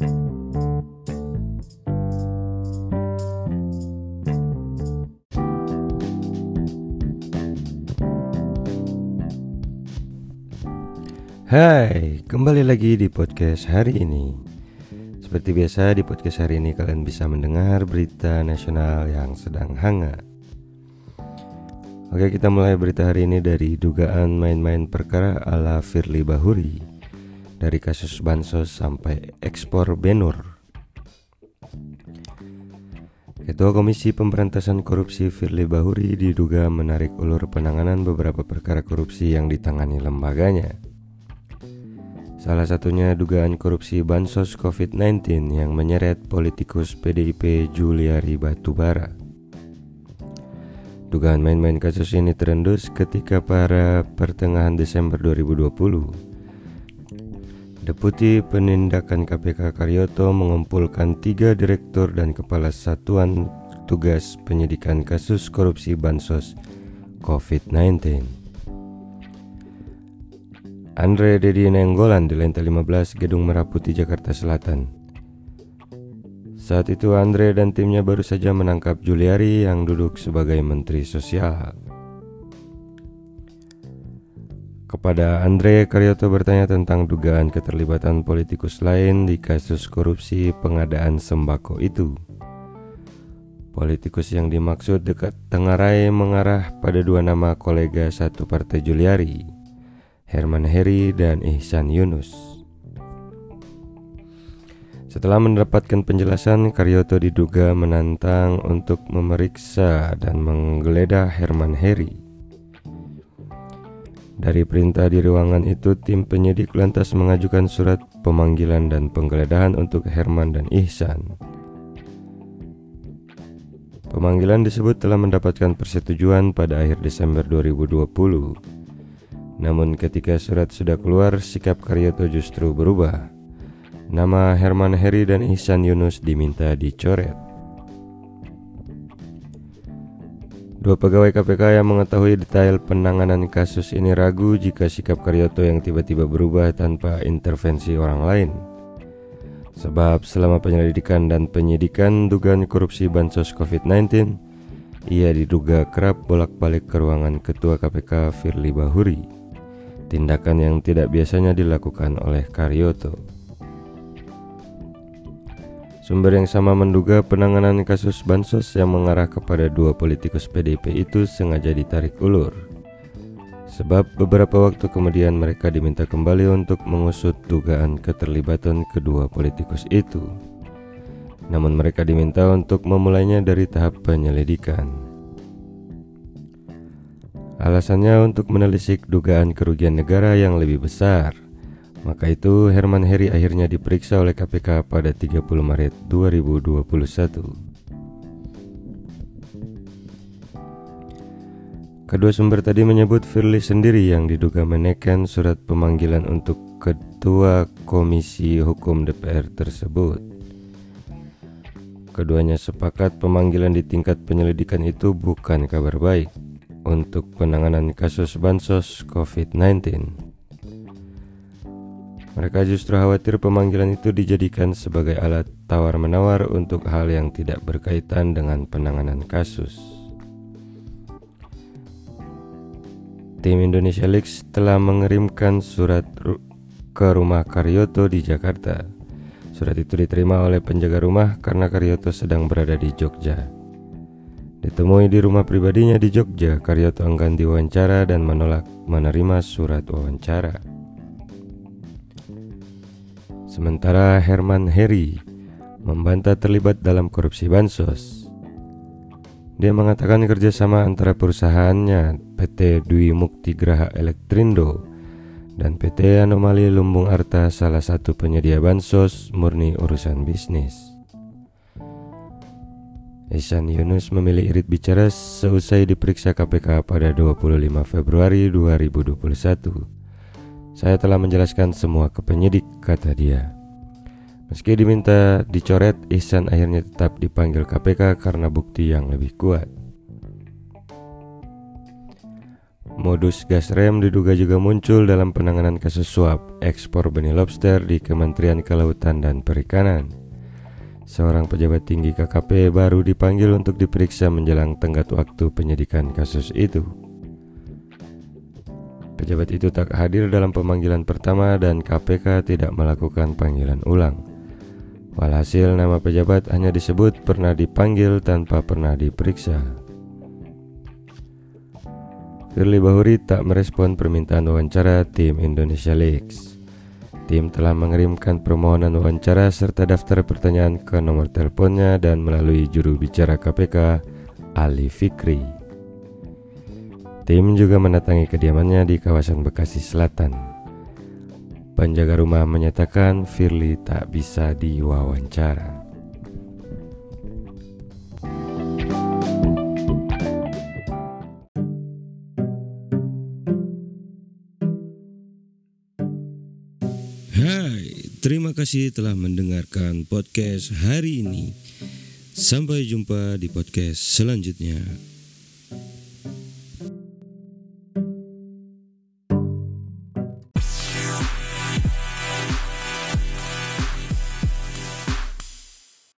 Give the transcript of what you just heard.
Hai, kembali lagi di podcast hari ini. Seperti biasa di podcast hari ini kalian bisa mendengar berita nasional yang sedang hangat. Oke, kita mulai berita hari ini dari dugaan main-main perkara ala Firly Bahuri. Dari kasus bansos sampai ekspor benur. Ketua Komisi Pemberantasan Korupsi Firly Bahuri diduga menarik ulur penanganan beberapa perkara korupsi yang ditangani lembaganya. Salah satunya dugaan korupsi bansos COVID-19 yang menyeret politikus PDIP Juliari Batubara. Dugaan main-main kasus ini terendus ketika pada pertengahan Desember 2020. Deputi Penindakan KPK Karyoto mengumpulkan tiga direktur dan kepala satuan tugas penyidikan kasus korupsi bansos COVID-19. Andre Dedi Nenggolan di lantai 15 Gedung Merah Putih Jakarta Selatan. Saat itu Andre dan timnya baru saja menangkap Juliari yang duduk sebagai Menteri Sosial. Kepada Andre, Karyoto bertanya tentang dugaan keterlibatan politikus lain di kasus korupsi pengadaan sembako itu. Politikus yang dimaksud dekat Tengarai mengarah pada dua nama kolega satu partai Juliari, Herman Heri, dan Ihsan Yunus. Setelah mendapatkan penjelasan, Karyoto diduga menantang untuk memeriksa dan menggeledah Herman Heri. Dari perintah di ruangan itu, tim penyidik lantas mengajukan surat pemanggilan dan penggeledahan untuk Herman dan Ihsan. Pemanggilan disebut telah mendapatkan persetujuan pada akhir Desember 2020. Namun ketika surat sudah keluar, sikap Karyoto justru berubah. Nama Herman Heri dan Ihsan Yunus diminta dicoret. Dua pegawai KPK yang mengetahui detail penanganan kasus ini ragu jika sikap Karyoto yang tiba-tiba berubah tanpa intervensi orang lain. Sebab selama penyelidikan dan penyidikan dugaan korupsi bansos COVID-19, ia diduga kerap bolak-balik ke ruangan Ketua KPK Firly Bahuri tindakan yang tidak biasanya dilakukan oleh Karyoto. Sumber yang sama menduga penanganan kasus bansos yang mengarah kepada dua politikus PDIP itu sengaja ditarik ulur. Sebab beberapa waktu kemudian mereka diminta kembali untuk mengusut dugaan keterlibatan kedua politikus itu. Namun mereka diminta untuk memulainya dari tahap penyelidikan. Alasannya untuk menelisik dugaan kerugian negara yang lebih besar. Maka itu Herman Heri akhirnya diperiksa oleh KPK pada 30 Maret 2021. Kedua sumber tadi menyebut Firly sendiri yang diduga menekan surat pemanggilan untuk Ketua Komisi Hukum DPR tersebut. Keduanya sepakat pemanggilan di tingkat penyelidikan itu bukan kabar baik untuk penanganan kasus bansos COVID-19. Mereka justru khawatir pemanggilan itu dijadikan sebagai alat tawar-menawar untuk hal yang tidak berkaitan dengan penanganan kasus. Tim Indonesia Leaks telah mengirimkan surat ke rumah Karyoto di Jakarta. Surat itu diterima oleh penjaga rumah karena Karyoto sedang berada di Jogja. Ditemui di rumah pribadinya di Jogja, Karyoto enggan diwawancara dan menolak menerima surat wawancara. Sementara Herman Heri membantah terlibat dalam korupsi bansos. Dia mengatakan kerjasama antara perusahaannya PT Dwi Mukti Graha Elektrindo dan PT Anomali Lumbung Arta salah satu penyedia bansos murni urusan bisnis. Ihsan Yunus memilih irit bicara seusai diperiksa KPK pada 25 Februari 2021. Saya telah menjelaskan semua ke penyidik, kata dia. Meski diminta dicoret, Ihsan akhirnya tetap dipanggil KPK karena bukti yang lebih kuat. Modus gas rem diduga juga muncul dalam penanganan kasus suap ekspor benih lobster di Kementerian Kelautan dan Perikanan. Seorang pejabat tinggi KKP baru dipanggil untuk diperiksa menjelang tenggat waktu penyidikan kasus itu. Pejabat itu tak hadir dalam pemanggilan pertama dan KPK tidak melakukan panggilan ulang. Walhasil nama pejabat hanya disebut pernah dipanggil tanpa pernah diperiksa. Firly Bahuri tak merespon permintaan wawancara tim Indonesia Leaks. Tim telah mengirimkan permohonan wawancara serta daftar pertanyaan ke nomor teleponnya dan melalui juru bicara KPK, Ali Fikri. Tim juga mendatangi kediamannya di kawasan Bekasi Selatan. Penjaga rumah menyatakan Firly tak bisa diwawancara. Hai, terima kasih telah mendengarkan podcast hari ini. Sampai jumpa di podcast selanjutnya.